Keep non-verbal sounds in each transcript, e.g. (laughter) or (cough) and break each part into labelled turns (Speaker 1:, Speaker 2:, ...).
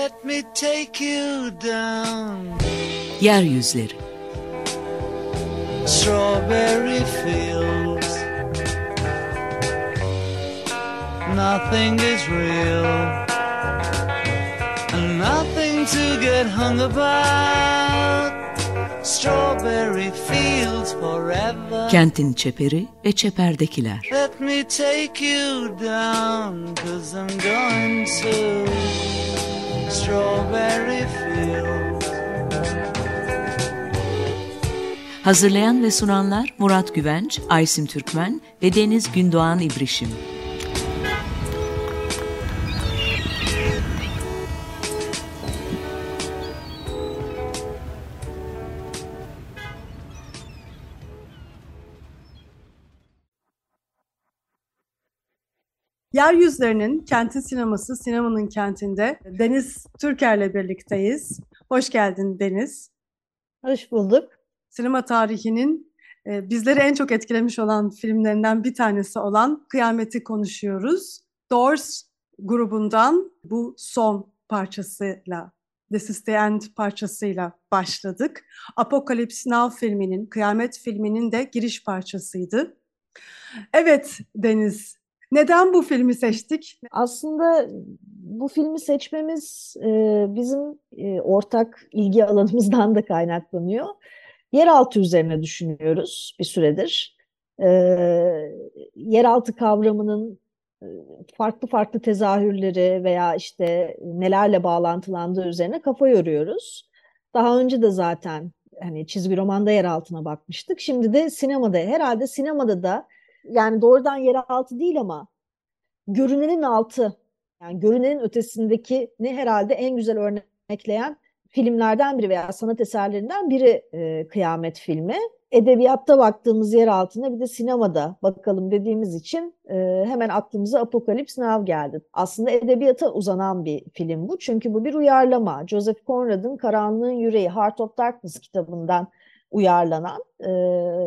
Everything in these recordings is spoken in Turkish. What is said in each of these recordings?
Speaker 1: Let me take you down.
Speaker 2: Yeryüzleri
Speaker 1: Strawberry fields. Nothing is real. And nothing to get hung about. Strawberry fields forever.
Speaker 2: Kentin çeperi ve çeperdekiler
Speaker 1: Let me take you down, cause I'm going to.
Speaker 2: Hazırlayan ve sunanlar Murat Güvenç, Aysim Türkmen ve Deniz Gündoğan İbrişim.
Speaker 3: Yeryüzlerinin Kentin Sineması, sinemanın kentinde Deniz Türker'le birlikteyiz. Hoş geldin Deniz.
Speaker 4: Hoş bulduk.
Speaker 3: Sinema tarihinin e, bizleri en çok etkilemiş olan filmlerinden bir tanesi olan Kıyameti konuşuyoruz. Doors grubundan bu son parçasıyla, This is the End parçasıyla başladık. Apocalypse Now filminin, Kıyamet filminin de giriş parçasıydı. Evet Deniz, neden bu filmi seçtik?
Speaker 4: Aslında bu filmi seçmemiz e, bizim e, ortak ilgi alanımızdan da kaynaklanıyor. Yeraltı üzerine düşünüyoruz bir süredir. E, yeraltı kavramının e, farklı farklı tezahürleri veya işte nelerle bağlantılandığı üzerine kafa yoruyoruz. Daha önce de zaten hani çizgi romanda yer altına bakmıştık. Şimdi de sinemada herhalde sinemada da yani doğrudan yeraltı değil ama görünenin altı yani görünenin ötesindeki ne herhalde en güzel örnekleyen filmlerden biri veya sanat eserlerinden biri e, Kıyamet filmi. Edebiyatta baktığımız yer altında bir de sinemada bakalım dediğimiz için e, hemen aklımıza Apocalypse Now geldi. Aslında edebiyata uzanan bir film bu çünkü bu bir uyarlama. Joseph Conrad'ın Karanlığın Yüreği Heart of Darkness kitabından uyarlanan e,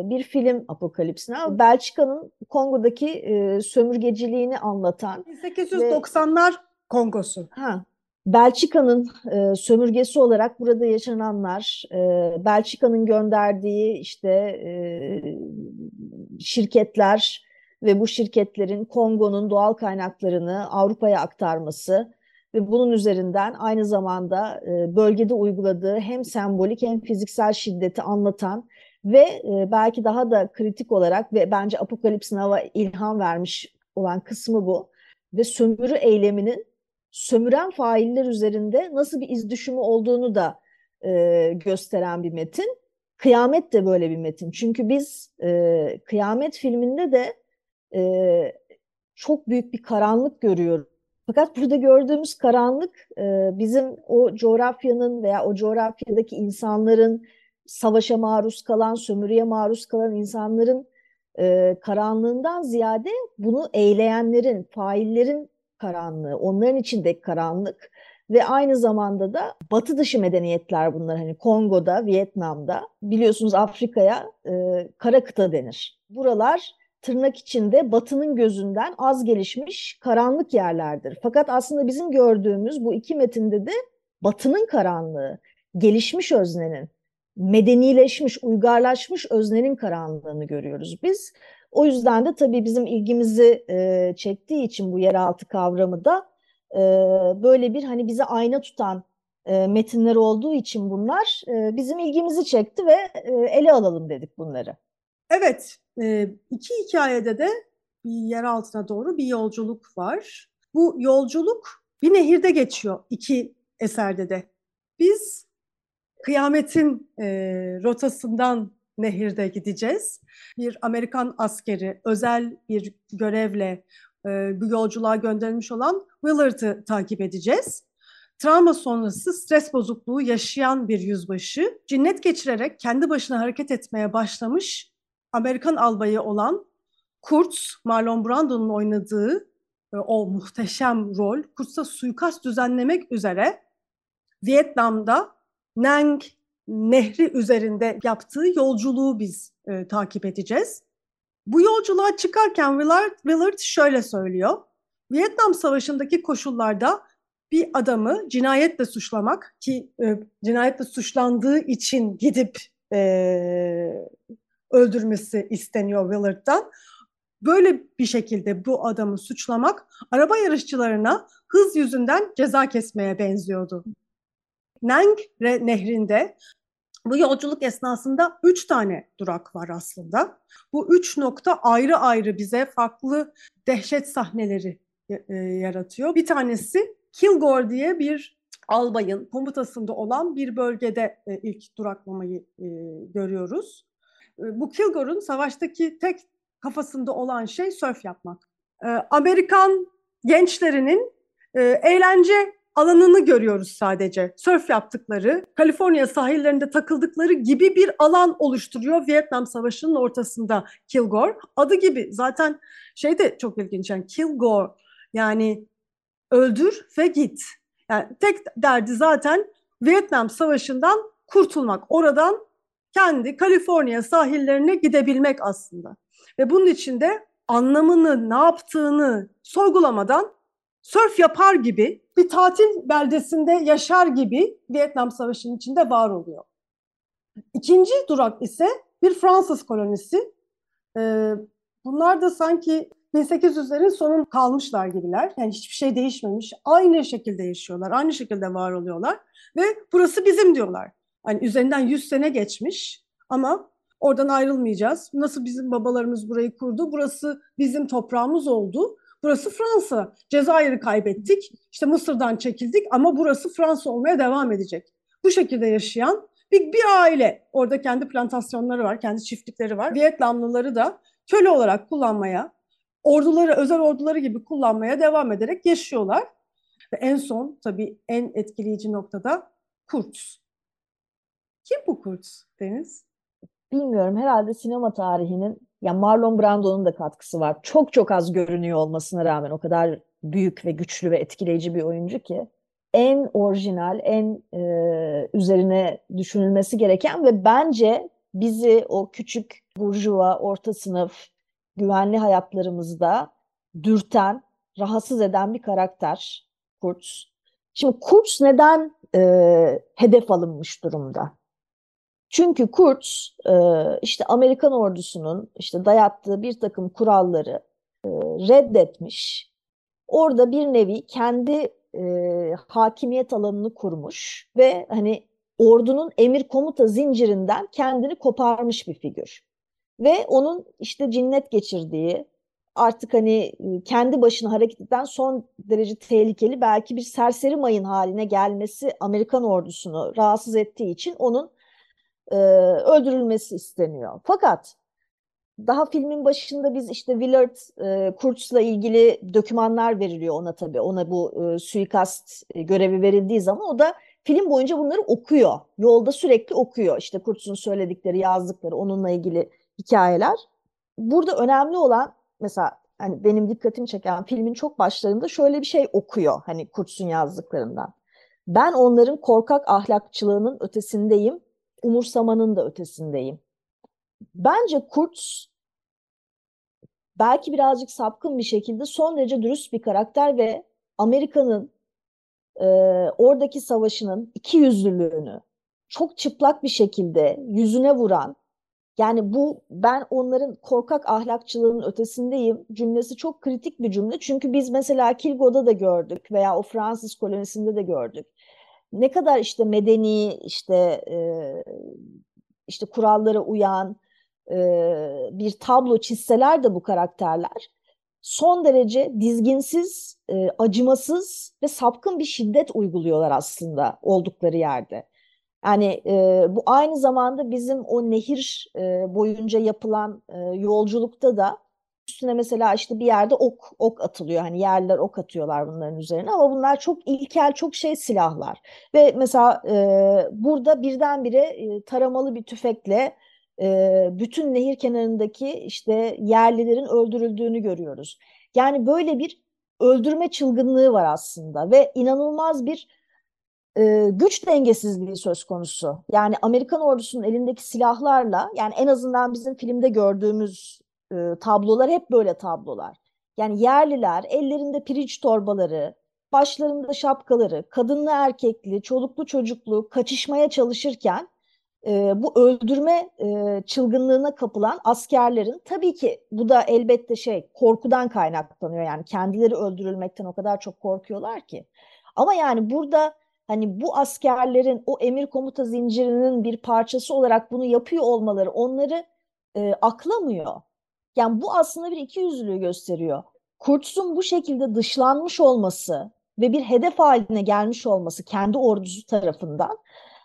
Speaker 4: bir film Apocalypse Now. Belçika'nın Kongo'daki e, sömürgeciliğini anlatan
Speaker 3: 1890'lar Kongosu.
Speaker 4: Ha, Belçika'nın e, sömürgesi olarak burada yaşananlar, e, Belçika'nın gönderdiği işte e, şirketler ve bu şirketlerin Kongo'nun doğal kaynaklarını Avrupa'ya aktarması ve bunun üzerinden aynı zamanda e, bölgede uyguladığı hem sembolik hem fiziksel şiddeti anlatan ve e, belki daha da kritik olarak ve bence Apokalips Now'a ilham vermiş olan kısmı bu ve sömürü eyleminin sömüren failler üzerinde nasıl bir iz düşümü olduğunu da e, gösteren bir metin. Kıyamet de böyle bir metin. Çünkü biz e, Kıyamet filminde de e, çok büyük bir karanlık görüyoruz. Fakat burada gördüğümüz karanlık e, bizim o coğrafyanın veya o coğrafyadaki insanların savaşa maruz kalan, sömürüye maruz kalan insanların e, karanlığından ziyade bunu eyleyenlerin, faillerin karanlığı, onların içindeki karanlık ve aynı zamanda da batı dışı medeniyetler bunlar hani Kongo'da, Vietnam'da biliyorsunuz Afrika'ya e, kara kıta denir. Buralar tırnak içinde batının gözünden az gelişmiş karanlık yerlerdir. Fakat aslında bizim gördüğümüz bu iki metinde de batının karanlığı, gelişmiş öznenin, medenileşmiş, uygarlaşmış öznenin karanlığını görüyoruz biz. O yüzden de tabii bizim ilgimizi e, çektiği için bu yeraltı kavramı da e, böyle bir hani bize ayna tutan e, metinler olduğu için bunlar e, bizim ilgimizi çekti ve e, ele alalım dedik bunları.
Speaker 3: Evet, e, iki hikayede de bir yer altına doğru bir yolculuk var. Bu yolculuk bir nehirde geçiyor iki eserde de. Biz kıyametin e, rotasından nehirde gideceğiz. Bir Amerikan askeri özel bir görevle e, bu yolculuğa gönderilmiş olan Willard'ı takip edeceğiz. Travma sonrası stres bozukluğu yaşayan bir yüzbaşı, cinnet geçirerek kendi başına hareket etmeye başlamış Amerikan albayı olan Kurtz, Marlon Brando'nun oynadığı e, o muhteşem rol, Kurtz'a suikast düzenlemek üzere Vietnam'da Nang Nehri üzerinde yaptığı yolculuğu biz e, takip edeceğiz. Bu yolculuğa çıkarken Willard, Willard şöyle söylüyor. Vietnam Savaşı'ndaki koşullarda bir adamı cinayetle suçlamak ki e, cinayetle suçlandığı için gidip e, öldürmesi isteniyor Willard'dan. Böyle bir şekilde bu adamı suçlamak araba yarışçılarına hız yüzünden ceza kesmeye benziyordu. Neng nehrinde bu yolculuk esnasında üç tane durak var aslında. Bu üç nokta ayrı ayrı bize farklı dehşet sahneleri e, yaratıyor. Bir tanesi Kilgore diye bir albayın komutasında olan bir bölgede e, ilk duraklamayı e, görüyoruz. Bu Kilgore'un savaştaki tek kafasında olan şey sörf yapmak. Amerikan gençlerinin eğlence alanını görüyoruz sadece. Sörf yaptıkları, Kaliforniya sahillerinde takıldıkları gibi bir alan oluşturuyor Vietnam Savaşı'nın ortasında Kilgore. Adı gibi zaten şey de çok ilginç yani Kilgore yani öldür ve git. Yani tek derdi zaten Vietnam Savaşı'ndan kurtulmak. Oradan kendi Kaliforniya sahillerine gidebilmek aslında. Ve bunun için de anlamını, ne yaptığını sorgulamadan sörf yapar gibi bir tatil beldesinde yaşar gibi Vietnam Savaşı'nın içinde var oluyor. İkinci durak ise bir Fransız kolonisi. Ee, bunlar da sanki 1800'lerin sonun kalmışlar gibiler. Yani hiçbir şey değişmemiş. Aynı şekilde yaşıyorlar. Aynı şekilde var oluyorlar. Ve burası bizim diyorlar. Hani üzerinden 100 sene geçmiş ama oradan ayrılmayacağız. Nasıl bizim babalarımız burayı kurdu? Burası bizim toprağımız oldu. Burası Fransa. Cezayir'i kaybettik. İşte Mısır'dan çekildik ama burası Fransa olmaya devam edecek. Bu şekilde yaşayan bir, bir aile. Orada kendi plantasyonları var, kendi çiftlikleri var. Vietnamlıları da köle olarak kullanmaya, orduları, özel orduları gibi kullanmaya devam ederek yaşıyorlar. Ve en son tabii en etkileyici noktada Kurtz. Kim bu Kurtz Deniz?
Speaker 4: Bilmiyorum herhalde sinema tarihinin ya Marlon Brando'nun da katkısı var. Çok çok az görünüyor olmasına rağmen o kadar büyük ve güçlü ve etkileyici bir oyuncu ki en orijinal, en e, üzerine düşünülmesi gereken ve bence bizi o küçük burjuva, orta sınıf, güvenli hayatlarımızda dürten, rahatsız eden bir karakter Kurtz. Şimdi Kurtz neden e, hedef alınmış durumda? Çünkü Kurtz e, işte Amerikan ordusunun işte dayattığı bir takım kuralları e, reddetmiş. Orada bir nevi kendi e, hakimiyet alanını kurmuş ve hani ordunun emir komuta zincirinden kendini koparmış bir figür. Ve onun işte cinnet geçirdiği, artık hani kendi başına hareket eden son derece tehlikeli belki bir serseri mayın haline gelmesi Amerikan ordusunu rahatsız ettiği için onun e, öldürülmesi isteniyor. Fakat daha filmin başında biz işte Willard e, Kurtz'la ilgili dokümanlar veriliyor ona tabii. Ona bu e, suikast görevi verildiği zaman o da film boyunca bunları okuyor. Yolda sürekli okuyor. İşte Kurtz'un söyledikleri, yazdıkları, onunla ilgili hikayeler. Burada önemli olan mesela hani benim dikkatimi çeken filmin çok başlarında şöyle bir şey okuyor hani Kurtz'un yazdıklarından. Ben onların korkak ahlakçılığının ötesindeyim, umursamanın da ötesindeyim. Bence Kurtz belki birazcık sapkın bir şekilde son derece dürüst bir karakter ve Amerika'nın e, oradaki savaşının iki yüzlülüğünü çok çıplak bir şekilde yüzüne vuran yani bu ben onların korkak ahlakçılığının ötesindeyim cümlesi çok kritik bir cümle. Çünkü biz mesela Kilgo'da da gördük veya o Fransız kolonisinde de gördük. Ne kadar işte medeni işte e, işte kurallara uyan e, bir tablo çizseler de bu karakterler son derece dizginsiz, e, acımasız ve sapkın bir şiddet uyguluyorlar aslında oldukları yerde. Yani e, bu aynı zamanda bizim o nehir e, boyunca yapılan e, yolculukta da üstüne mesela işte bir yerde ok ok atılıyor. Hani yerler ok atıyorlar bunların üzerine ama bunlar çok ilkel, çok şey silahlar. Ve mesela e, burada birdenbire e, taramalı bir tüfekle e, bütün nehir kenarındaki işte yerlilerin öldürüldüğünü görüyoruz. Yani böyle bir öldürme çılgınlığı var aslında ve inanılmaz bir e, güç dengesizliği söz konusu. Yani Amerikan ordusunun elindeki silahlarla yani en azından bizim filmde gördüğümüz e, tablolar hep böyle tablolar. Yani yerliler ellerinde pirinç torbaları, başlarında şapkaları, kadınlı erkekli, çoluklu çocuklu kaçışmaya çalışırken e, bu öldürme e, çılgınlığına kapılan askerlerin tabii ki bu da elbette şey korkudan kaynaklanıyor yani kendileri öldürülmekten o kadar çok korkuyorlar ki. Ama yani burada hani bu askerlerin o emir komuta zincirinin bir parçası olarak bunu yapıyor olmaları onları e, aklamıyor. Yani bu aslında bir ikiyüzlülüğü gösteriyor. Kurtz'un bu şekilde dışlanmış olması ve bir hedef haline gelmiş olması kendi ordusu tarafından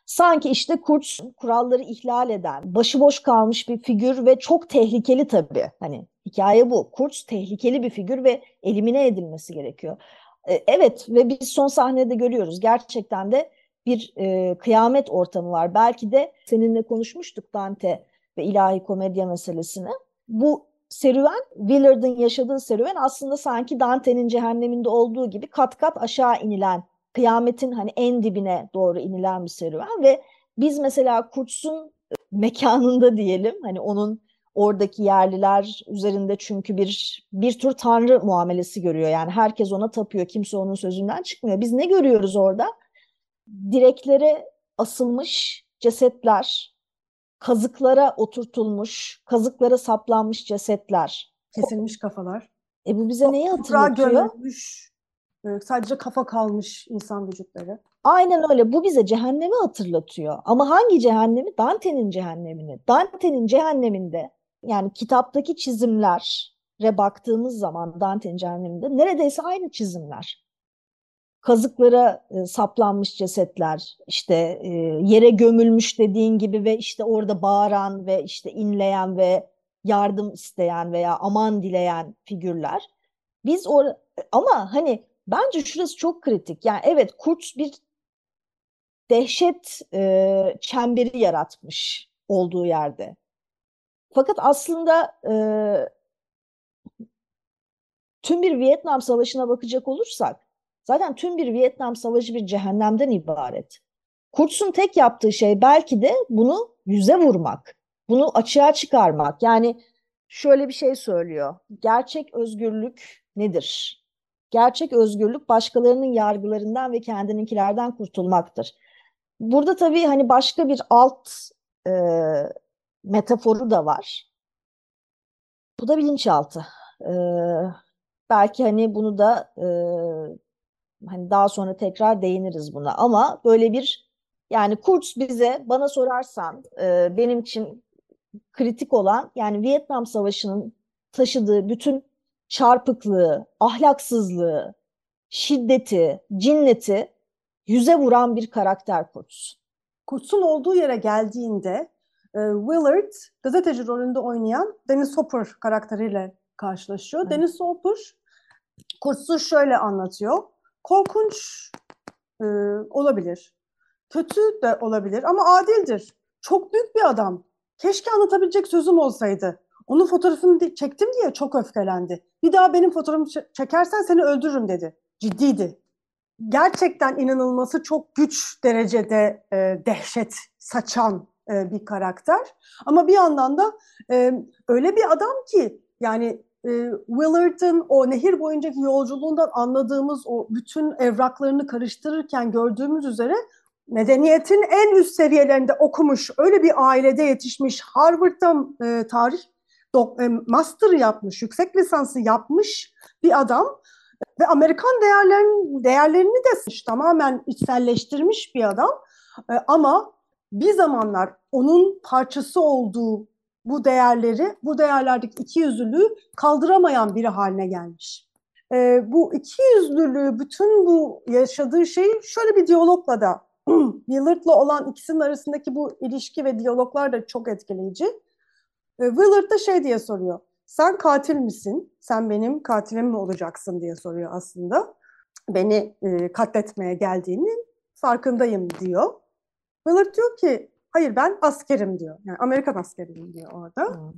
Speaker 4: sanki işte Kurtz kuralları ihlal eden, başıboş kalmış bir figür ve çok tehlikeli tabii. Hani hikaye bu. Kurtz tehlikeli bir figür ve elimine edilmesi gerekiyor. E, evet ve biz son sahnede görüyoruz. Gerçekten de bir e, kıyamet ortamı var. Belki de seninle konuşmuştuk Dante ve ilahi komedya meselesini. Bu serüven, Willard'ın yaşadığı serüven aslında sanki Dante'nin cehenneminde olduğu gibi kat kat aşağı inilen, kıyametin hani en dibine doğru inilen bir serüven ve biz mesela Kurtz'un mekanında diyelim hani onun oradaki yerliler üzerinde çünkü bir bir tür tanrı muamelesi görüyor. Yani herkes ona tapıyor. Kimse onun sözünden çıkmıyor. Biz ne görüyoruz orada? Direklere asılmış cesetler, kazıklara oturtulmuş, kazıklara saplanmış cesetler.
Speaker 3: Kesilmiş kafalar.
Speaker 4: E bu bize neyi hatırlatıyor?
Speaker 3: gömülmüş, e, sadece kafa kalmış insan vücutları.
Speaker 4: Aynen öyle. Bu bize cehennemi hatırlatıyor. Ama hangi cehennemi? Dante'nin cehennemini. Dante'nin cehenneminde yani kitaptaki çizimlere baktığımız zaman Dante'nin cehenneminde neredeyse aynı çizimler. Kazıklara e, saplanmış cesetler, işte e, yere gömülmüş dediğin gibi ve işte orada bağıran ve işte inleyen ve yardım isteyen veya aman dileyen figürler. Biz or ama hani bence şurası çok kritik. Yani evet Kurtz bir dehşet e, çemberi yaratmış olduğu yerde. Fakat aslında e, tüm bir Vietnam Savaşı'na bakacak olursak zaten tüm bir Vietnam Savaşı bir cehennemden ibaret. Kurtz'un tek yaptığı şey belki de bunu yüze vurmak, bunu açığa çıkarmak. Yani şöyle bir şey söylüyor. Gerçek özgürlük nedir? Gerçek özgürlük başkalarının yargılarından ve kendininkilerden kurtulmaktır. Burada tabii hani başka bir alt e, metaforu da var. Bu da bilinçaltı. E, belki hani bunu da e, hani daha sonra tekrar değiniriz buna ama böyle bir yani Kurtz bize bana sorarsan e, benim için kritik olan yani Vietnam Savaşı'nın taşıdığı bütün çarpıklığı, ahlaksızlığı, şiddeti, cinneti yüze vuran bir karakter Kurtz.
Speaker 3: Kurtz'un olduğu yere geldiğinde e, Willard gazeteci rolünde oynayan Dennis Hopper karakteriyle karşılaşıyor.
Speaker 4: Evet.
Speaker 3: Dennis Hopper Kurtz'u şöyle anlatıyor. Korkunç e, olabilir, kötü de olabilir ama adildir. Çok büyük bir adam. Keşke anlatabilecek sözüm olsaydı. Onun fotoğrafını çektim diye çok öfkelendi. Bir daha benim fotoğrafımı çekersen seni öldürürüm dedi. Ciddiydi. Gerçekten inanılması çok güç derecede e, dehşet saçan e, bir karakter. Ama bir yandan da e, öyle bir adam ki yani e, Willard'ın o nehir boyuncaki yolculuğundan anladığımız o bütün evraklarını karıştırırken gördüğümüz üzere medeniyetin en üst seviyelerinde okumuş, öyle bir ailede yetişmiş, Harvard'da e, tarih dok- e, master yapmış, yüksek lisansı yapmış bir adam ve Amerikan değerlerini, değerlerini de tamamen içselleştirmiş bir adam. E, ama bir zamanlar onun parçası olduğu bu değerleri, bu değerlerdeki ikiyüzlülüğü kaldıramayan biri haline gelmiş. E, bu ikiyüzlülüğü, bütün bu yaşadığı şeyi şöyle bir diyalogla da (clears throat) Willard'la olan ikisinin arasındaki bu ilişki ve diyaloglar da çok etkileyici. E, Willard da şey diye soruyor. Sen katil misin? Sen benim katilim mi olacaksın diye soruyor aslında. Beni e, katletmeye geldiğinin farkındayım diyor. Willard diyor ki hayır ben askerim diyor. Yani Amerikan askeriyim diyor orada.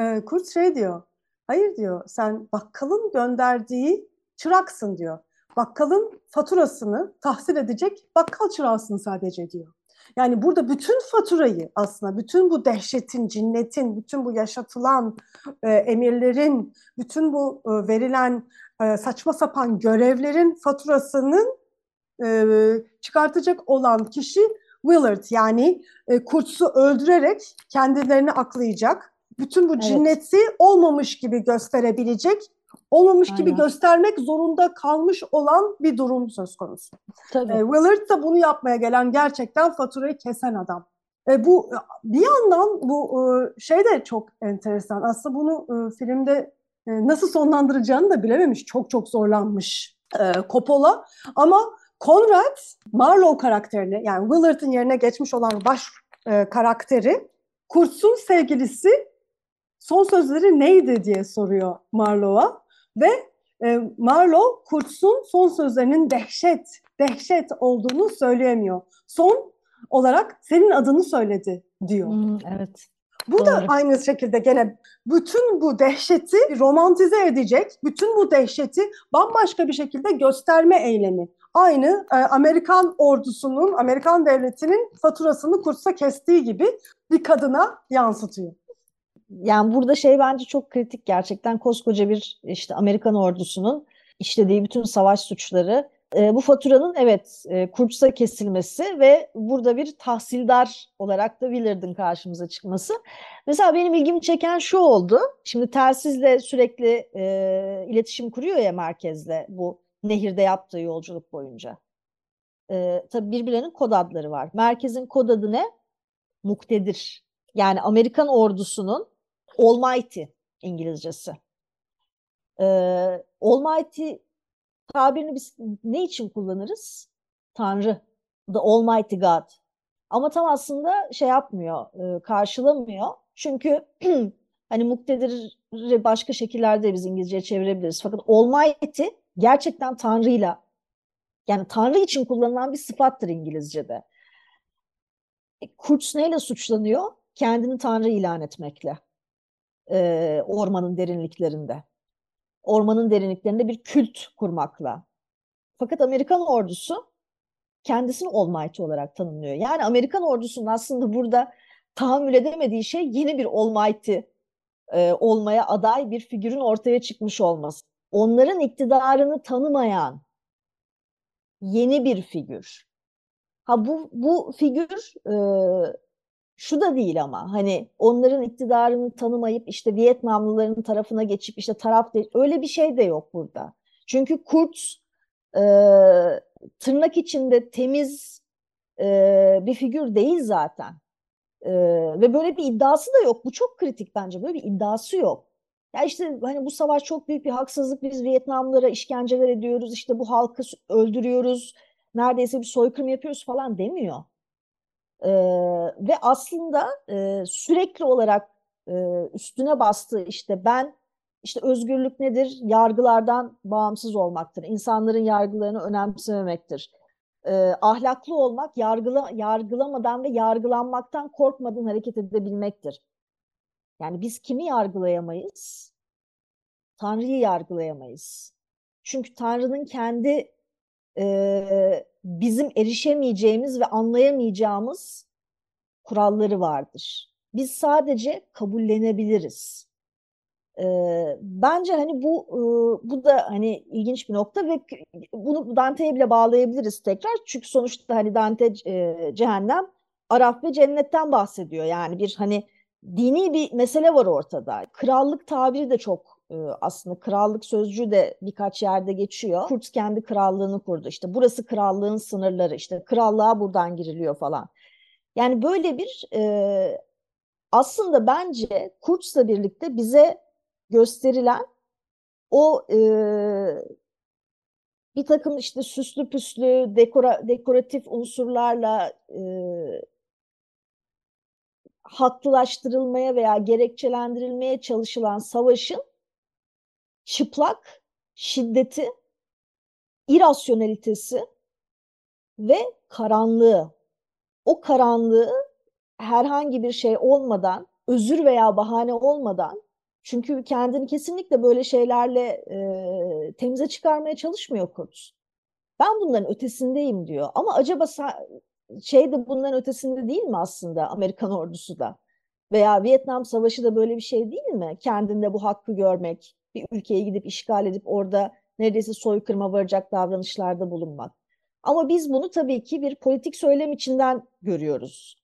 Speaker 3: E, Kurt şey diyor. Hayır diyor sen bakkalın gönderdiği çıraksın diyor. Bakkalın faturasını tahsil edecek bakkal çırağısın sadece diyor. Yani burada bütün faturayı aslında bütün bu dehşetin, cinnetin, bütün bu yaşatılan e, emirlerin, bütün bu e, verilen e, saçma sapan görevlerin faturasının e, çıkartacak olan kişi Willard yani e, Kurtz'u öldürerek kendilerini aklayacak. Bütün bu
Speaker 4: Evet.
Speaker 3: cinneti olmamış gibi gösterebilecek, olmamış gibi
Speaker 4: Aynen.
Speaker 3: göstermek zorunda kalmış olan bir durum söz konusu.
Speaker 4: Tabii.
Speaker 3: E, Willard da bunu yapmaya gelen gerçekten faturayı kesen adam. E, bu bir yandan bu e, şey de çok enteresan. Aslında bunu e, filmde e, nasıl sonlandıracağını da bilememiş. Çok çok zorlanmış e, Coppola. Ama Conrad Marlowe karakterini yani Willard'ın yerine geçmiş olan baş e, karakteri Kurtz'un sevgilisi son sözleri neydi diye soruyor Marlowe'a ve e, Marlowe Kurtz'un son sözlerinin dehşet, dehşet olduğunu söyleyemiyor. Son olarak senin adını söyledi diyor.
Speaker 4: Hmm, evet.
Speaker 3: Bu da
Speaker 4: Doğru.
Speaker 3: aynı şekilde gene bütün bu dehşeti romantize edecek, bütün bu dehşeti bambaşka bir şekilde gösterme eylemi. Aynı e, Amerikan ordusunun, Amerikan devletinin faturasını kursa kestiği gibi bir kadına yansıtıyor.
Speaker 4: Yani burada şey bence çok kritik gerçekten koskoca bir işte Amerikan ordusunun işlediği bütün savaş suçları. E, bu faturanın evet e, Kurtz'a kesilmesi ve burada bir tahsildar olarak da Willard'ın karşımıza çıkması. Mesela benim ilgimi çeken şu oldu. Şimdi telsizle sürekli e, iletişim kuruyor ya merkezle bu nehirde yaptığı yolculuk boyunca. E, tabii birbirlerinin kod adları var. Merkezin kod adı ne? Muktedir. Yani Amerikan ordusunun Almighty İngilizcesi. Ee, Almighty tabirini biz ne için kullanırız? Tanrı. The Almighty God. Ama tam aslında şey yapmıyor, e, karşılamıyor. Çünkü (clears throat) hani muktedir'i başka şekillerde biz İngilizceye çevirebiliriz. Fakat Almighty gerçekten Tanrı'yla yani Tanrı için kullanılan bir sıfattır İngilizce'de. E, Kurtz neyle suçlanıyor? Kendini Tanrı ilan etmekle. E, ormanın derinliklerinde. Ormanın derinliklerinde bir kült kurmakla. Fakat Amerikan ordusu kendisini Almighty olarak tanımlıyor. Yani Amerikan ordusunun aslında burada tahammül edemediği şey yeni bir Almighty e, olmaya aday bir figürün ortaya çıkmış olması. Onların iktidarını tanımayan yeni bir figür. Ha bu bu figür e, şu da değil ama hani onların iktidarını tanımayıp işte Vietnamlıların tarafına geçip işte taraf değil öyle bir şey de yok burada. Çünkü Kurtz e, tırnak içinde temiz e, bir figür değil zaten. E, ve böyle bir iddiası da yok. Bu çok kritik bence. Böyle bir iddiası yok. Ya işte hani bu savaş çok büyük bir haksızlık. Biz Vietnamlılara işkenceler ediyoruz. işte bu halkı öldürüyoruz. Neredeyse bir soykırım yapıyoruz falan demiyor. Ee, ve aslında e, sürekli olarak e, üstüne bastığı işte ben işte özgürlük nedir? Yargılardan bağımsız olmaktır. İnsanların yargılarını önemsememektir. Ee, ahlaklı olmak yargıla, yargılamadan ve yargılanmaktan korkmadan hareket edebilmektir. Yani biz kimi yargılayamayız? Tanrı'yı yargılayamayız. Çünkü Tanrı'nın kendi e, bizim erişemeyeceğimiz ve anlayamayacağımız kuralları vardır. Biz sadece kabullenebiliriz. E, bence hani bu e, bu da hani ilginç bir nokta ve bunu Dante'ye bile bağlayabiliriz tekrar. Çünkü sonuçta hani Dante e, cehennem, Araf ve cennetten bahsediyor. Yani bir hani dini bir mesele var ortada. Krallık tabiri de çok e, aslında krallık sözcüğü de birkaç yerde geçiyor. Kurt kendi krallığını kurdu. İşte burası krallığın sınırları. İşte krallığa buradan giriliyor falan. Yani böyle bir e, aslında bence Kurtz'la birlikte bize gösterilen o e, bir takım işte süslü püslü dekora, dekoratif unsurlarla haklılaştırılmaya veya gerekçelendirilmeye çalışılan savaşın çıplak şiddeti, irasyonelitesi ve karanlığı. O karanlığı herhangi bir şey olmadan, özür veya bahane olmadan, çünkü kendini kesinlikle böyle şeylerle e, temize çıkarmaya çalışmıyor Kurtz. Ben bunların ötesindeyim diyor. Ama acaba şey de bunların ötesinde değil mi aslında Amerikan ordusu da? Veya Vietnam Savaşı da böyle bir şey değil mi? Kendinde bu hakkı görmek, bir ülkeye gidip işgal edip orada neredeyse soykırıma varacak davranışlarda bulunmak. Ama biz bunu tabii ki bir politik söylem içinden görüyoruz.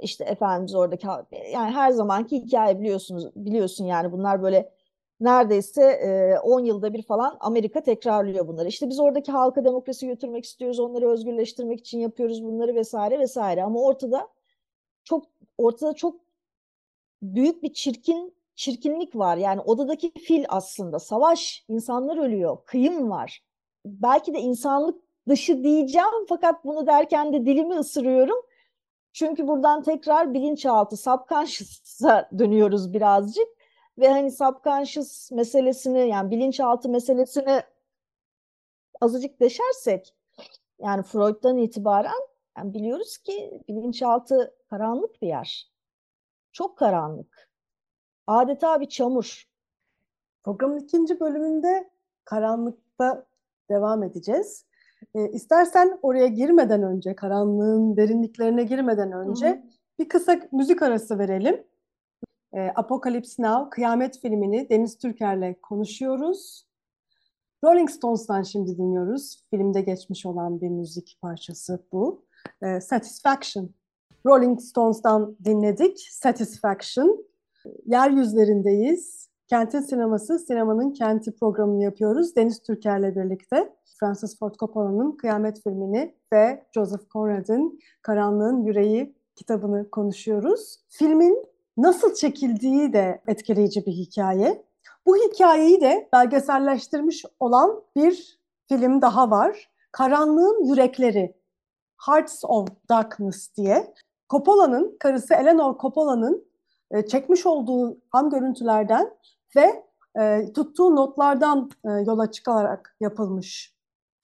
Speaker 4: İşte Efendimiz oradaki yani her zamanki hikaye biliyorsunuz biliyorsun yani bunlar böyle neredeyse 10 yılda bir falan Amerika tekrarlıyor bunları. İşte biz oradaki halka demokrasi götürmek istiyoruz, onları özgürleştirmek için yapıyoruz bunları vesaire vesaire. Ama ortada çok ortada çok büyük bir çirkin çirkinlik var. Yani odadaki fil aslında savaş, insanlar ölüyor, kıyım var. Belki de insanlık dışı diyeceğim fakat bunu derken de dilimi ısırıyorum. Çünkü buradan tekrar bilinçaltı, subconscious'a dönüyoruz birazcık. Ve hani subconscious meselesini yani bilinçaltı meselesini azıcık deşersek yani Freud'dan itibaren yani biliyoruz ki bilinçaltı karanlık bir yer. Çok karanlık. Adeta bir çamur.
Speaker 3: Programın ikinci bölümünde karanlıkta devam edeceğiz. E, istersen oraya girmeden önce, karanlığın derinliklerine girmeden önce hı hı. bir kısa müzik arası verelim. E, Apocalypse Now, Kıyamet filmini Deniz Türker'le konuşuyoruz. Rolling Stones'tan şimdi dinliyoruz. Filmde geçmiş olan bir müzik parçası bu. E, Satisfaction. Rolling Stones'tan dinledik. Satisfaction. Yeryüzlerindeyiz. Kentin sineması, sinemanın kenti programını yapıyoruz. Deniz Türker'le birlikte. Francis Ford Coppola'nın Kıyamet filmini ve Joseph Conrad'ın Karanlığın Yüreği kitabını konuşuyoruz. Filmin nasıl çekildiği de etkileyici bir hikaye. Bu hikayeyi de belgeselleştirmiş olan bir film daha var. Karanlığın Yürekleri, Hearts of Darkness diye. Coppola'nın, karısı Eleanor Coppola'nın e, çekmiş olduğu ham görüntülerden ve e, tuttuğu notlardan e, yola çıkarak yapılmış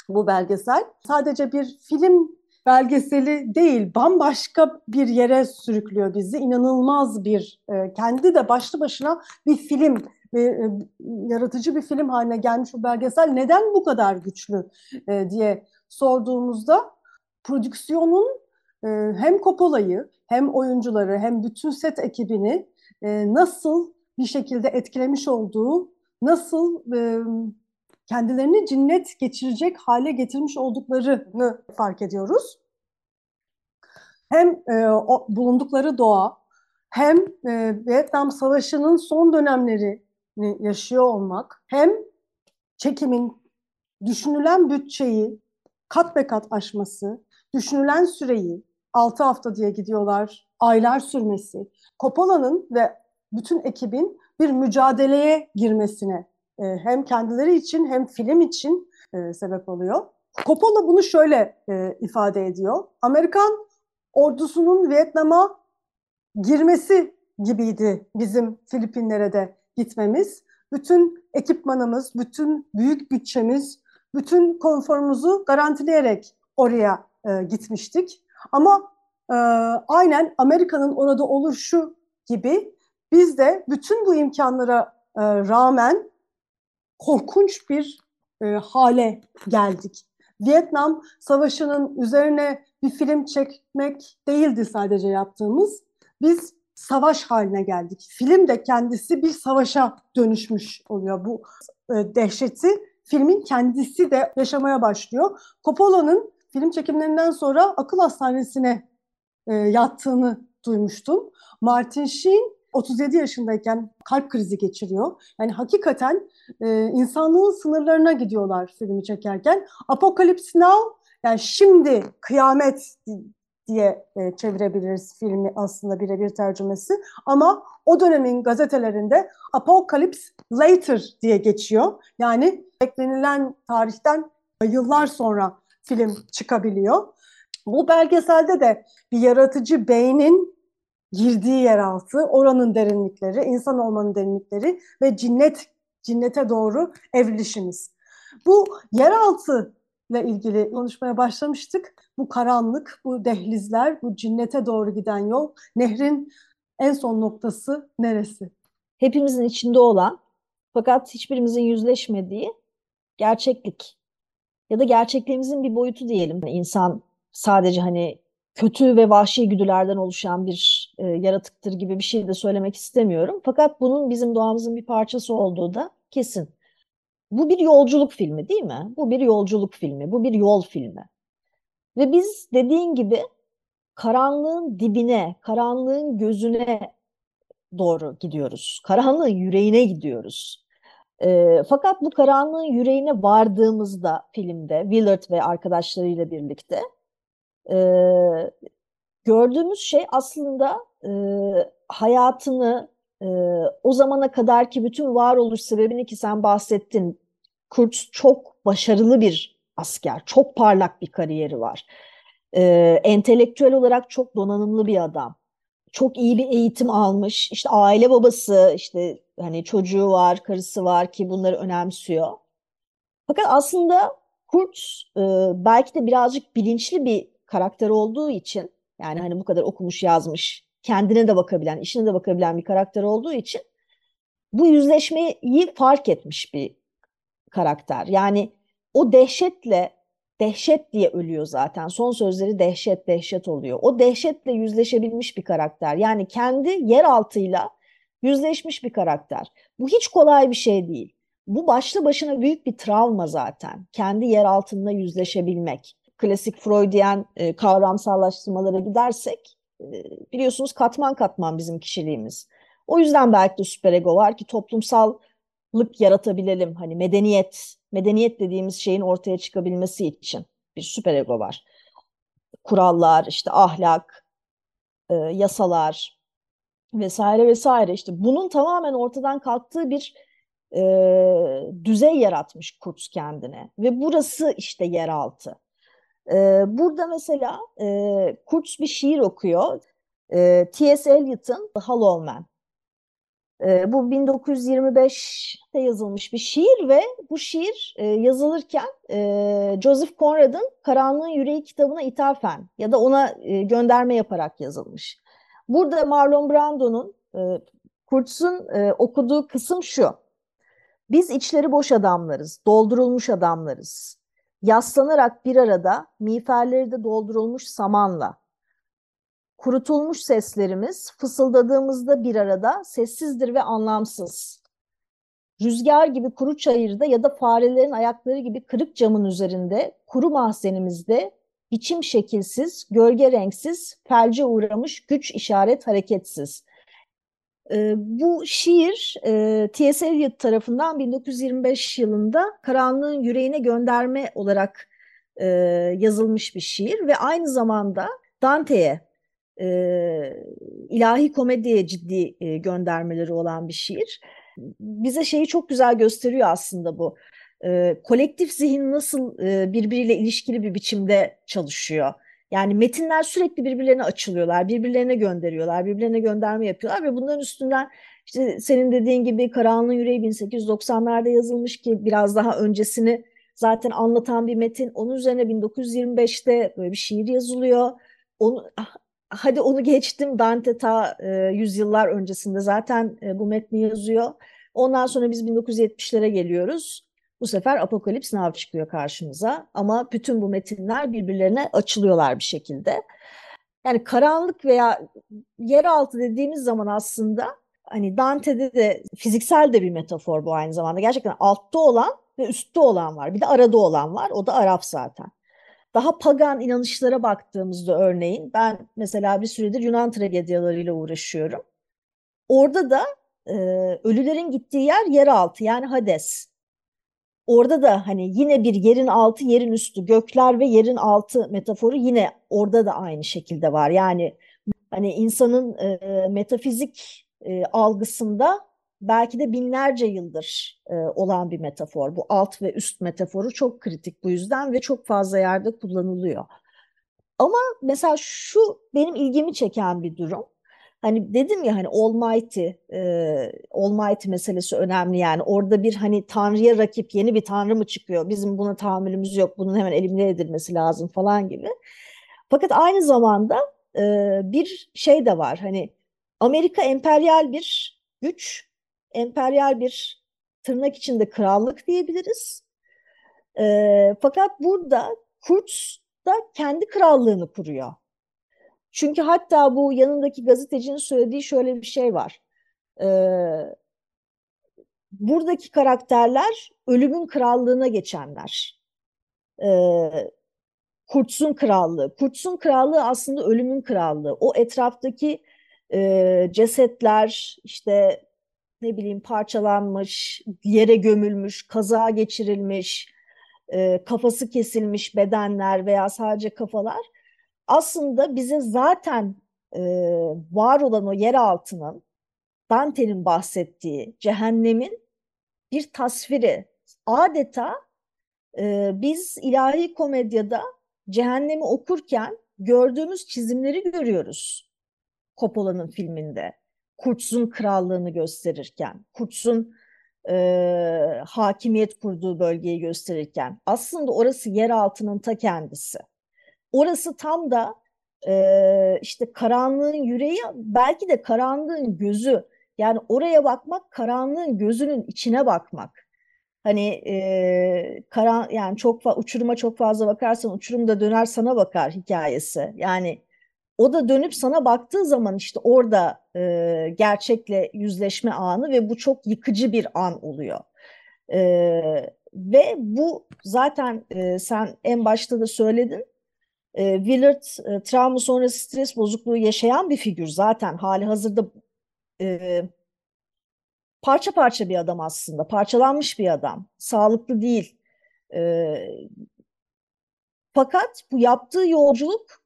Speaker 3: bu belgesel. Sadece bir film belgeseli değil, bambaşka bir yere sürüklüyor bizi. İnanılmaz bir, e, kendi de başlı başına bir film, e, e, yaratıcı bir film haline gelmiş bu belgesel. Neden bu kadar güçlü e, diye sorduğumuzda prodüksiyonun hem Coppola'yı hem oyuncuları hem bütün set ekibini nasıl bir şekilde etkilemiş olduğu, nasıl kendilerini cinnet geçirecek hale getirmiş olduklarını fark ediyoruz. Hem e, o, bulundukları doğa, hem e, Vietnam Savaşı'nın son dönemlerini yaşıyor olmak, hem çekimin düşünülen bütçeyi kat be kat aşması, düşünülen süreyi 6 hafta diye gidiyorlar, aylar sürmesi, Coppola'nın ve bütün ekibin bir mücadeleye girmesine e, hem kendileri için hem film için e, sebep oluyor. Coppola bunu şöyle e, ifade ediyor. Amerikan ordusunun Vietnam'a girmesi gibiydi bizim Filipinlere de gitmemiz. Bütün ekipmanımız, bütün büyük bütçemiz, bütün konforumuzu garantileyerek oraya e, gitmiştik. Ama e, aynen Amerika'nın orada oluşu gibi biz de bütün bu imkanlara e, rağmen korkunç bir e, hale geldik. Vietnam Savaşı'nın üzerine bir film çekmek değildi sadece yaptığımız. Biz savaş haline geldik. Film de kendisi bir savaşa dönüşmüş oluyor. Bu e, dehşeti filmin kendisi de yaşamaya başlıyor. Coppola'nın film çekimlerinden sonra akıl hastanesine e, yattığını duymuştum. Martin Sheen 37 yaşındayken kalp krizi geçiriyor. Yani hakikaten e, insanlığın sınırlarına gidiyorlar filmi çekerken. Apocalypse Now yani şimdi kıyamet diye e, çevirebiliriz filmi aslında birebir tercümesi. Ama o dönemin gazetelerinde Apocalypse Later diye geçiyor. Yani beklenilen tarihten yıllar sonra film çıkabiliyor. Bu belgeselde de bir yaratıcı beynin girdiği yeraltı, oranın derinlikleri, insan olmanın derinlikleri ve cinnet cinnete doğru evrilişimiz. Bu yeraltı ile ilgili konuşmaya başlamıştık. Bu karanlık, bu dehlizler, bu cinnete doğru giden yol, nehrin en son noktası neresi?
Speaker 4: Hepimizin içinde olan fakat hiçbirimizin yüzleşmediği gerçeklik ya da gerçekliğimizin bir boyutu diyelim. İnsan sadece hani kötü ve vahşi güdülerden oluşan bir e, yaratıktır gibi bir şey de söylemek istemiyorum. Fakat bunun bizim doğamızın bir parçası olduğu da kesin. Bu bir yolculuk filmi değil mi? Bu bir yolculuk filmi, bu bir yol filmi. Ve biz dediğin gibi karanlığın dibine, karanlığın gözüne doğru gidiyoruz. Karanlığın yüreğine gidiyoruz. E, fakat bu karanlığın yüreğine vardığımızda filmde Willard ve arkadaşlarıyla birlikte e, gördüğümüz şey aslında e, hayatını e, o zamana kadarki bütün varoluş sebebini ki sen bahsettin. Kurtz çok başarılı bir asker, çok parlak bir kariyeri var. E, entelektüel olarak çok donanımlı bir adam. Çok iyi bir eğitim almış. İşte aile babası, işte hani çocuğu var, karısı var ki bunları önemsiyor. Fakat aslında Kurtz e, belki de birazcık bilinçli bir karakter olduğu için yani hani bu kadar okumuş yazmış, kendine de bakabilen, işine de bakabilen bir karakter olduğu için bu yüzleşmeyi fark etmiş bir karakter. Yani o dehşetle dehşet diye ölüyor zaten. Son sözleri dehşet dehşet oluyor. O dehşetle yüzleşebilmiş bir karakter. Yani kendi yeraltıyla yüzleşmiş bir karakter. Bu hiç kolay bir şey değil. Bu başlı başına büyük bir travma zaten. Kendi yer altında yüzleşebilmek. Klasik Freudian e, kavramsallaştırmalara gidersek biliyorsunuz katman katman bizim kişiliğimiz. O yüzden belki de süperego var ki toplumsallık yaratabilelim. Hani medeniyet, medeniyet dediğimiz şeyin ortaya çıkabilmesi için bir süperego var. Kurallar, işte ahlak, yasalar, vesaire vesaire işte bunun tamamen ortadan kalktığı bir düzey yaratmış Kurtz kendine ve burası işte yeraltı. Burada mesela e, Kurtz bir şiir okuyor. E, T.S. Eliot'ın The Hollow Man. E, bu 1925'te yazılmış bir şiir ve bu şiir e, yazılırken e, Joseph Conrad'ın Karanlığın Yüreği kitabına ithafen ya da ona e, gönderme yaparak yazılmış. Burada Marlon Brando'nun e, Kurtz'un e, okuduğu kısım şu. Biz içleri boş adamlarız, doldurulmuş adamlarız. Yaslanarak bir arada, miğferleri de doldurulmuş samanla. Kurutulmuş seslerimiz fısıldadığımızda bir arada sessizdir ve anlamsız. Rüzgar gibi kuru çayırda ya da farelerin ayakları gibi kırık camın üzerinde, kuru mahzenimizde biçim şekilsiz, gölge renksiz, felce uğramış güç işaret hareketsiz. E, bu şiir e, T.S. Eliot tarafından 1925 yılında Karanlığın Yüreğine Gönderme olarak e, yazılmış bir şiir ve aynı zamanda Dante'ye e, ilahi komediye ciddi e, göndermeleri olan bir şiir. Bize şeyi çok güzel gösteriyor aslında bu e, kolektif zihin nasıl e, birbiriyle ilişkili bir biçimde çalışıyor. Yani metinler sürekli birbirlerine açılıyorlar, birbirlerine gönderiyorlar, birbirlerine gönderme yapıyorlar ve bunların üstünden işte senin dediğin gibi Karanlığın Yüreği 1890'larda yazılmış ki biraz daha öncesini zaten anlatan bir metin. Onun üzerine 1925'te böyle bir şiir yazılıyor. Onu, ah, hadi onu geçtim Dante ta e, yüzyıllar öncesinde zaten e, bu metni yazıyor. Ondan sonra biz 1970'lere geliyoruz. Bu sefer Apokalips Now çıkıyor karşımıza ama bütün bu metinler birbirlerine açılıyorlar bir şekilde. Yani karanlık veya yeraltı dediğimiz zaman aslında hani Dante'de de fiziksel de bir metafor bu aynı zamanda. Gerçekten altta olan ve üstte olan var. Bir de arada olan var. O da Araf zaten. Daha pagan inanışlara baktığımızda örneğin ben mesela bir süredir Yunan tragedyalarıyla uğraşıyorum. Orada da e, ölülerin gittiği yer yeraltı yani Hades orada da hani yine bir yerin altı yerin üstü gökler ve yerin altı metaforu yine orada da aynı şekilde var. Yani hani insanın e, metafizik e, algısında belki de binlerce yıldır e, olan bir metafor. Bu alt ve üst metaforu çok kritik bu yüzden ve çok fazla yerde kullanılıyor. Ama mesela şu benim ilgimi çeken bir durum. Hani dedim ya hani Almighty, e, Almighty meselesi önemli yani. Orada bir hani Tanrı'ya rakip yeni bir Tanrı mı çıkıyor? Bizim buna tahammülümüz yok. Bunun hemen elimine edilmesi lazım falan gibi. Fakat aynı zamanda e, bir şey de var. Hani Amerika emperyal bir güç, emperyal bir tırnak içinde krallık diyebiliriz. E, fakat burada Kurtz da kendi krallığını kuruyor. Çünkü hatta bu yanındaki gazetecinin söylediği şöyle bir şey var. Ee, buradaki karakterler ölümün krallığına geçenler. Ee, Kurtz'un krallığı. Kurtz'un krallığı aslında ölümün krallığı. O etraftaki e, cesetler, işte ne bileyim parçalanmış, yere gömülmüş, kaza geçirilmiş, e, kafası kesilmiş bedenler veya sadece kafalar aslında bize zaten e, var olan o yer altının Dante'nin bahsettiği cehennemin bir tasviri. Adeta e, biz ilahi komedyada cehennemi okurken gördüğümüz çizimleri görüyoruz Coppola'nın filminde. Kurtz'un krallığını gösterirken, Kurtz'un e, hakimiyet kurduğu bölgeyi gösterirken aslında orası yer altının ta kendisi. Orası tam da e, işte karanlığın yüreği belki de karanlığın gözü yani oraya bakmak karanlığın gözünün içine bakmak. Hani e, karan yani çok uçuruma çok fazla bakarsan uçurum da döner sana bakar hikayesi. Yani o da dönüp sana baktığı zaman işte orada e, gerçekle yüzleşme anı ve bu çok yıkıcı bir an oluyor. E, ve bu zaten e, sen en başta da söyledin. E, Willard e, travma sonrası stres bozukluğu yaşayan bir figür zaten hali hazırda e, parça parça bir adam aslında parçalanmış bir adam sağlıklı değil. E, fakat bu yaptığı yolculuk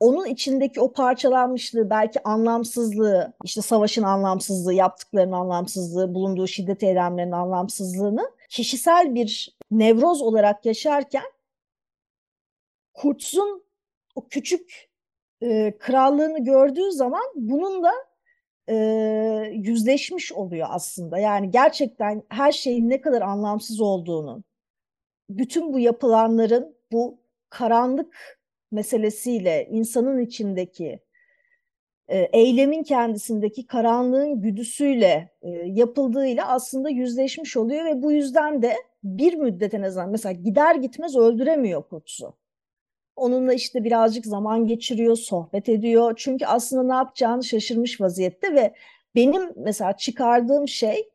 Speaker 4: onun içindeki o parçalanmışlığı, belki anlamsızlığı, işte savaşın anlamsızlığı, yaptıklarının anlamsızlığı, bulunduğu şiddet eylemlerinin anlamsızlığını kişisel bir nevroz olarak yaşarken Kurtz'un o küçük e, krallığını gördüğü zaman bununla e, yüzleşmiş oluyor aslında. Yani gerçekten her şeyin ne kadar anlamsız olduğunu, bütün bu yapılanların bu karanlık meselesiyle insanın içindeki e, eylemin kendisindeki karanlığın güdüsüyle e, yapıldığıyla aslında yüzleşmiş oluyor ve bu yüzden de bir müddet en azından mesela gider gitmez öldüremiyor Kuts'u. Onunla işte birazcık zaman geçiriyor, sohbet ediyor. Çünkü aslında ne yapacağını şaşırmış vaziyette ve benim mesela çıkardığım şey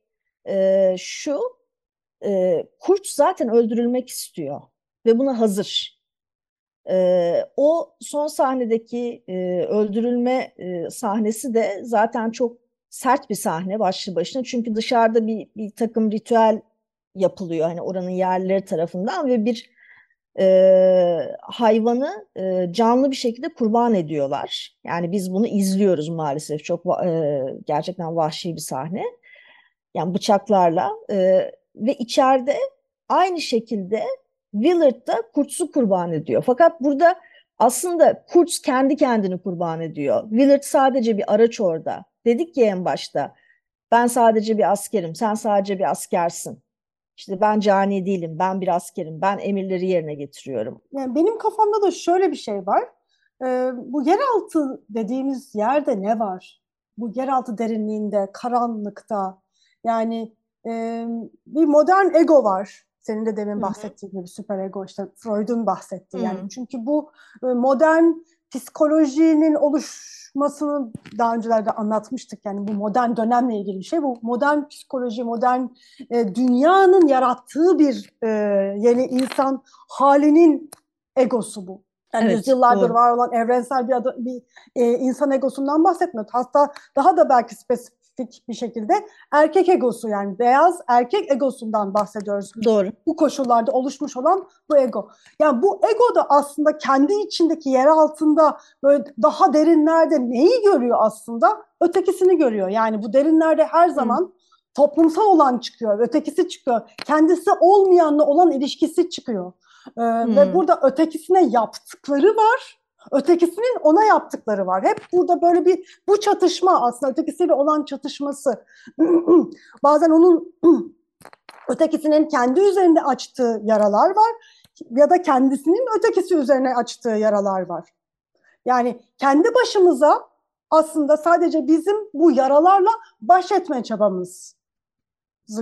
Speaker 4: e, şu, e, Kurt zaten öldürülmek istiyor ve buna hazır. E, o son sahnedeki e, öldürülme e, sahnesi de zaten çok sert bir sahne başlı başına. Çünkü dışarıda bir, bir takım ritüel yapılıyor hani oranın yerlileri tarafından ve bir e, hayvanı e, canlı bir şekilde kurban ediyorlar. Yani biz bunu izliyoruz maalesef. Çok e, gerçekten vahşi bir sahne. Yani bıçaklarla e, ve içeride aynı şekilde Willard da Kurtz'u kurban ediyor. Fakat burada aslında Kurtz kendi kendini kurban ediyor. Willard sadece bir araç orada. Dedik ki en başta ben sadece bir askerim, sen sadece bir askersin. İşte ben cani değilim, ben bir askerim, ben emirleri yerine getiriyorum.
Speaker 3: Yani benim kafamda da şöyle bir şey var. Ee, bu yeraltı dediğimiz yerde ne var? Bu yeraltı derinliğinde, karanlıkta. Yani e, bir modern ego var. Senin de demin bahsettiğin gibi süper ego işte Freud'un bahsettiği. Hı-hı. Yani çünkü bu modern psikolojinin oluşmasını daha öncelerde anlatmıştık. Yani bu modern dönemle ilgili bir şey. Bu modern psikoloji, modern e, dünyanın yarattığı bir e, yeni insan halinin egosu bu. Yani evet, yüzyıllardır doğru. var olan evrensel bir, adı, bir e, insan egosundan bahsetmiyor. Hatta daha da belki spesifik spesifik bir şekilde erkek egosu yani beyaz erkek egosundan bahsediyoruz.
Speaker 4: Doğru.
Speaker 3: Bu koşullarda oluşmuş olan bu ego. Yani bu ego da aslında kendi içindeki yer altında böyle daha derinlerde neyi görüyor aslında? Ötekisini görüyor. Yani bu derinlerde her zaman Hı. toplumsal olan çıkıyor, ötekisi çıkıyor. Kendisi olmayanla olan ilişkisi çıkıyor. Ee, hmm. Ve burada ötekisine yaptıkları var Ötekisinin ona yaptıkları var. Hep burada böyle bir bu çatışma aslında ötekisiyle olan çatışması. (clears throat) Bazen onun (clears throat) ötekisinin kendi üzerinde açtığı yaralar var ya da kendisinin ötekisi üzerine açtığı yaralar var. Yani kendi başımıza aslında sadece bizim bu yaralarla baş etme çabamızı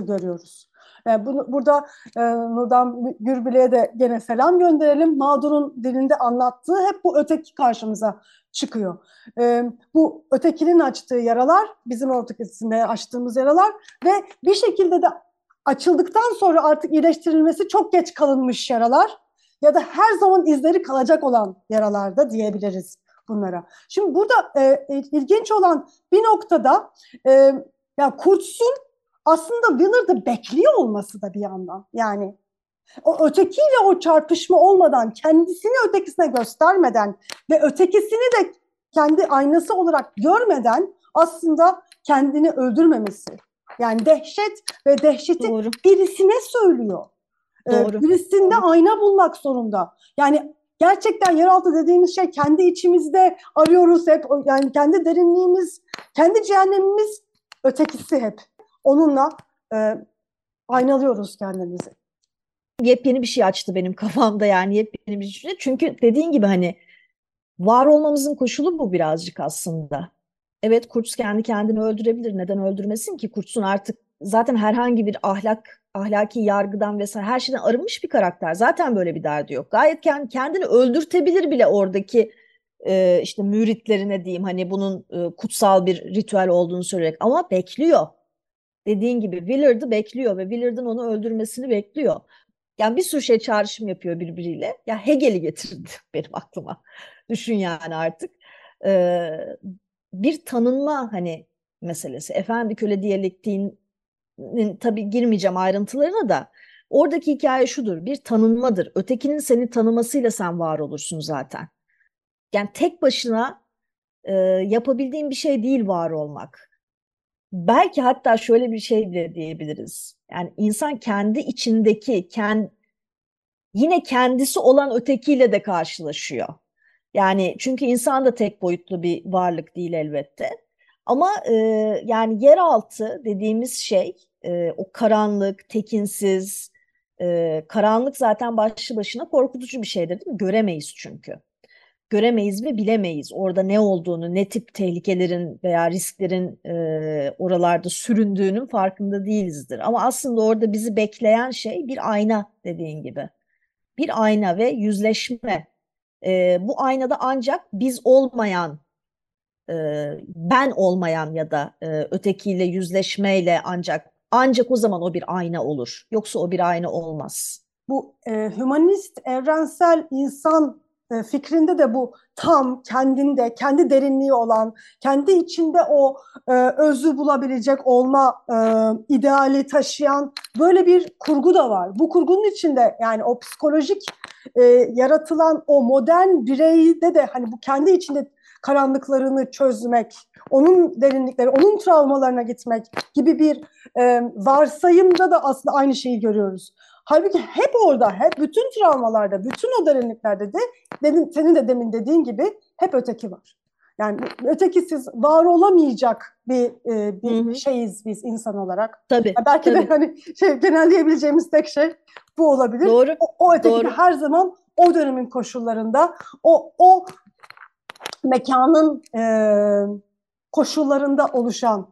Speaker 3: görüyoruz. Yani bunu, burada e, Nurdan Gürbüle'ye de gene selam gönderelim. Mağdur'un dilinde anlattığı hep bu öteki karşımıza çıkıyor. E, bu ötekinin açtığı yaralar bizim ortakisinde açtığımız yaralar ve bir şekilde de açıldıktan sonra artık iyileştirilmesi çok geç kalınmış yaralar ya da her zaman izleri kalacak olan yaralarda diyebiliriz bunlara. Şimdi burada e, ilginç olan bir noktada e, ya Kurtz'un aslında Willard'ı bekliyor olması da bir yandan. Yani o ötekiyle o çarpışma olmadan, kendisini ötekisine göstermeden ve ötekisini de kendi aynası olarak görmeden aslında kendini öldürmemesi. Yani dehşet ve dehşeti Doğru. birisine söylüyor. Ee, Doğru. Birisinde Doğru. ayna bulmak zorunda. Yani gerçekten yeraltı dediğimiz şey kendi içimizde arıyoruz hep. Yani kendi derinliğimiz, kendi cehennemimiz ötekisi hep. Onunla e, aynalıyoruz kendimizi.
Speaker 4: Yepyeni bir şey açtı benim (laughs) kafamda yani yepyeni bir şey. Çünkü dediğin gibi hani var olmamızın koşulu bu birazcık aslında. Evet Kurtz kendi kendini öldürebilir. Neden öldürmesin ki? Kurtz'un artık zaten herhangi bir ahlak, ahlaki yargıdan vesaire her şeyden arınmış bir karakter. Zaten böyle bir derdi yok. Gayet kendini öldürtebilir bile oradaki e, işte müritlerine diyeyim hani bunun e, kutsal bir ritüel olduğunu söyleyerek ama bekliyor. Dediğin gibi Willard'ı bekliyor ve Willard'ın onu öldürmesini bekliyor. Yani bir sürü şey çağrışım yapıyor birbiriyle. Ya Hegel'i getirdi (laughs) benim aklıma. Düşün yani artık. Ee, bir tanınma hani meselesi. Efendi köle diyalektiğinin tabii girmeyeceğim ayrıntılarına da oradaki hikaye şudur. Bir tanınmadır. Ötekinin seni tanımasıyla sen var olursun zaten. Yani tek başına e, yapabildiğin bir şey değil var olmak. Belki hatta şöyle bir şey de diyebiliriz. Yani insan kendi içindeki, kend, yine kendisi olan ötekiyle de karşılaşıyor. Yani çünkü insan da tek boyutlu bir varlık değil elbette. Ama e, yani yeraltı dediğimiz şey e, o karanlık, tekinsiz, e, karanlık zaten başlı başına korkutucu bir şeydir değil mi? Göremeyiz çünkü. Göremeyiz ve bilemeyiz orada ne olduğunu, ne tip tehlikelerin veya risklerin e, oralarda süründüğünün farkında değilizdir. Ama aslında orada bizi bekleyen şey bir ayna dediğin gibi. Bir ayna ve yüzleşme e, bu aynada ancak biz olmayan, e, ben olmayan ya da e, ötekiyle yüzleşmeyle ancak ancak o zaman o bir ayna olur. Yoksa o bir ayna olmaz.
Speaker 3: Bu e, hümanist evrensel insan fikrinde de bu tam kendinde, kendi derinliği olan, kendi içinde o e, özü bulabilecek olma e, ideali taşıyan böyle bir kurgu da var. Bu kurgunun içinde yani o psikolojik e, yaratılan o modern bireyde de hani bu kendi içinde karanlıklarını çözmek, onun derinlikleri, onun travmalarına gitmek gibi bir e, varsayımda da aslında aynı şeyi görüyoruz. Halbuki hep orada, hep bütün travmalarda, bütün o derinliklerde de dedim, senin de demin dediğin gibi hep öteki var. Yani ötekisiz var olamayacak bir e, bir hı hı. şeyiz biz insan olarak.
Speaker 4: Tabii. Yani
Speaker 3: belki
Speaker 4: tabii.
Speaker 3: de hani şey genelleyebileceğimiz tek şey bu olabilir.
Speaker 4: Doğru.
Speaker 3: O, o öteki Doğru. her zaman o dönemin koşullarında o o mekanın e, koşullarında oluşan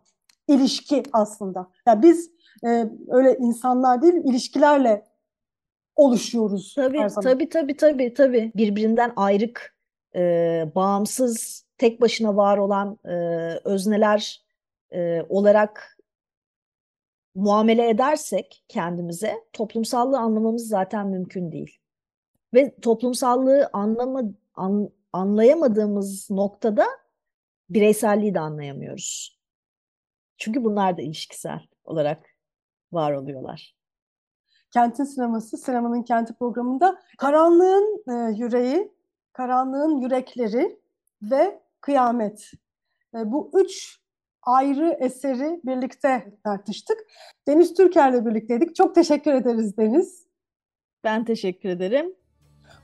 Speaker 3: ilişki aslında. Yani biz e, öyle insanlar değil, ilişkilerle oluşuyoruz
Speaker 4: tabii. Tabii tabii tabii tabii. Birbirinden ayrık, e, bağımsız, tek başına var olan e, özneler e, olarak muamele edersek kendimize toplumsallığı anlamamız zaten mümkün değil. Ve toplumsallığı anlama, an, anlayamadığımız noktada bireyselliği de anlayamıyoruz. Çünkü bunlar da ilişkisel olarak var oluyorlar.
Speaker 3: Kentin Sineması, Sinemanın Kenti programında Karanlığın e, Yüreği, Karanlığın Yürekleri ve Kıyamet. E, bu üç ayrı eseri birlikte tartıştık. Deniz Türker'le birlikteydik. Çok teşekkür ederiz Deniz.
Speaker 4: Ben teşekkür ederim.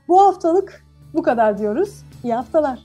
Speaker 3: Bu haftalık bu kadar diyoruz. İyi haftalar.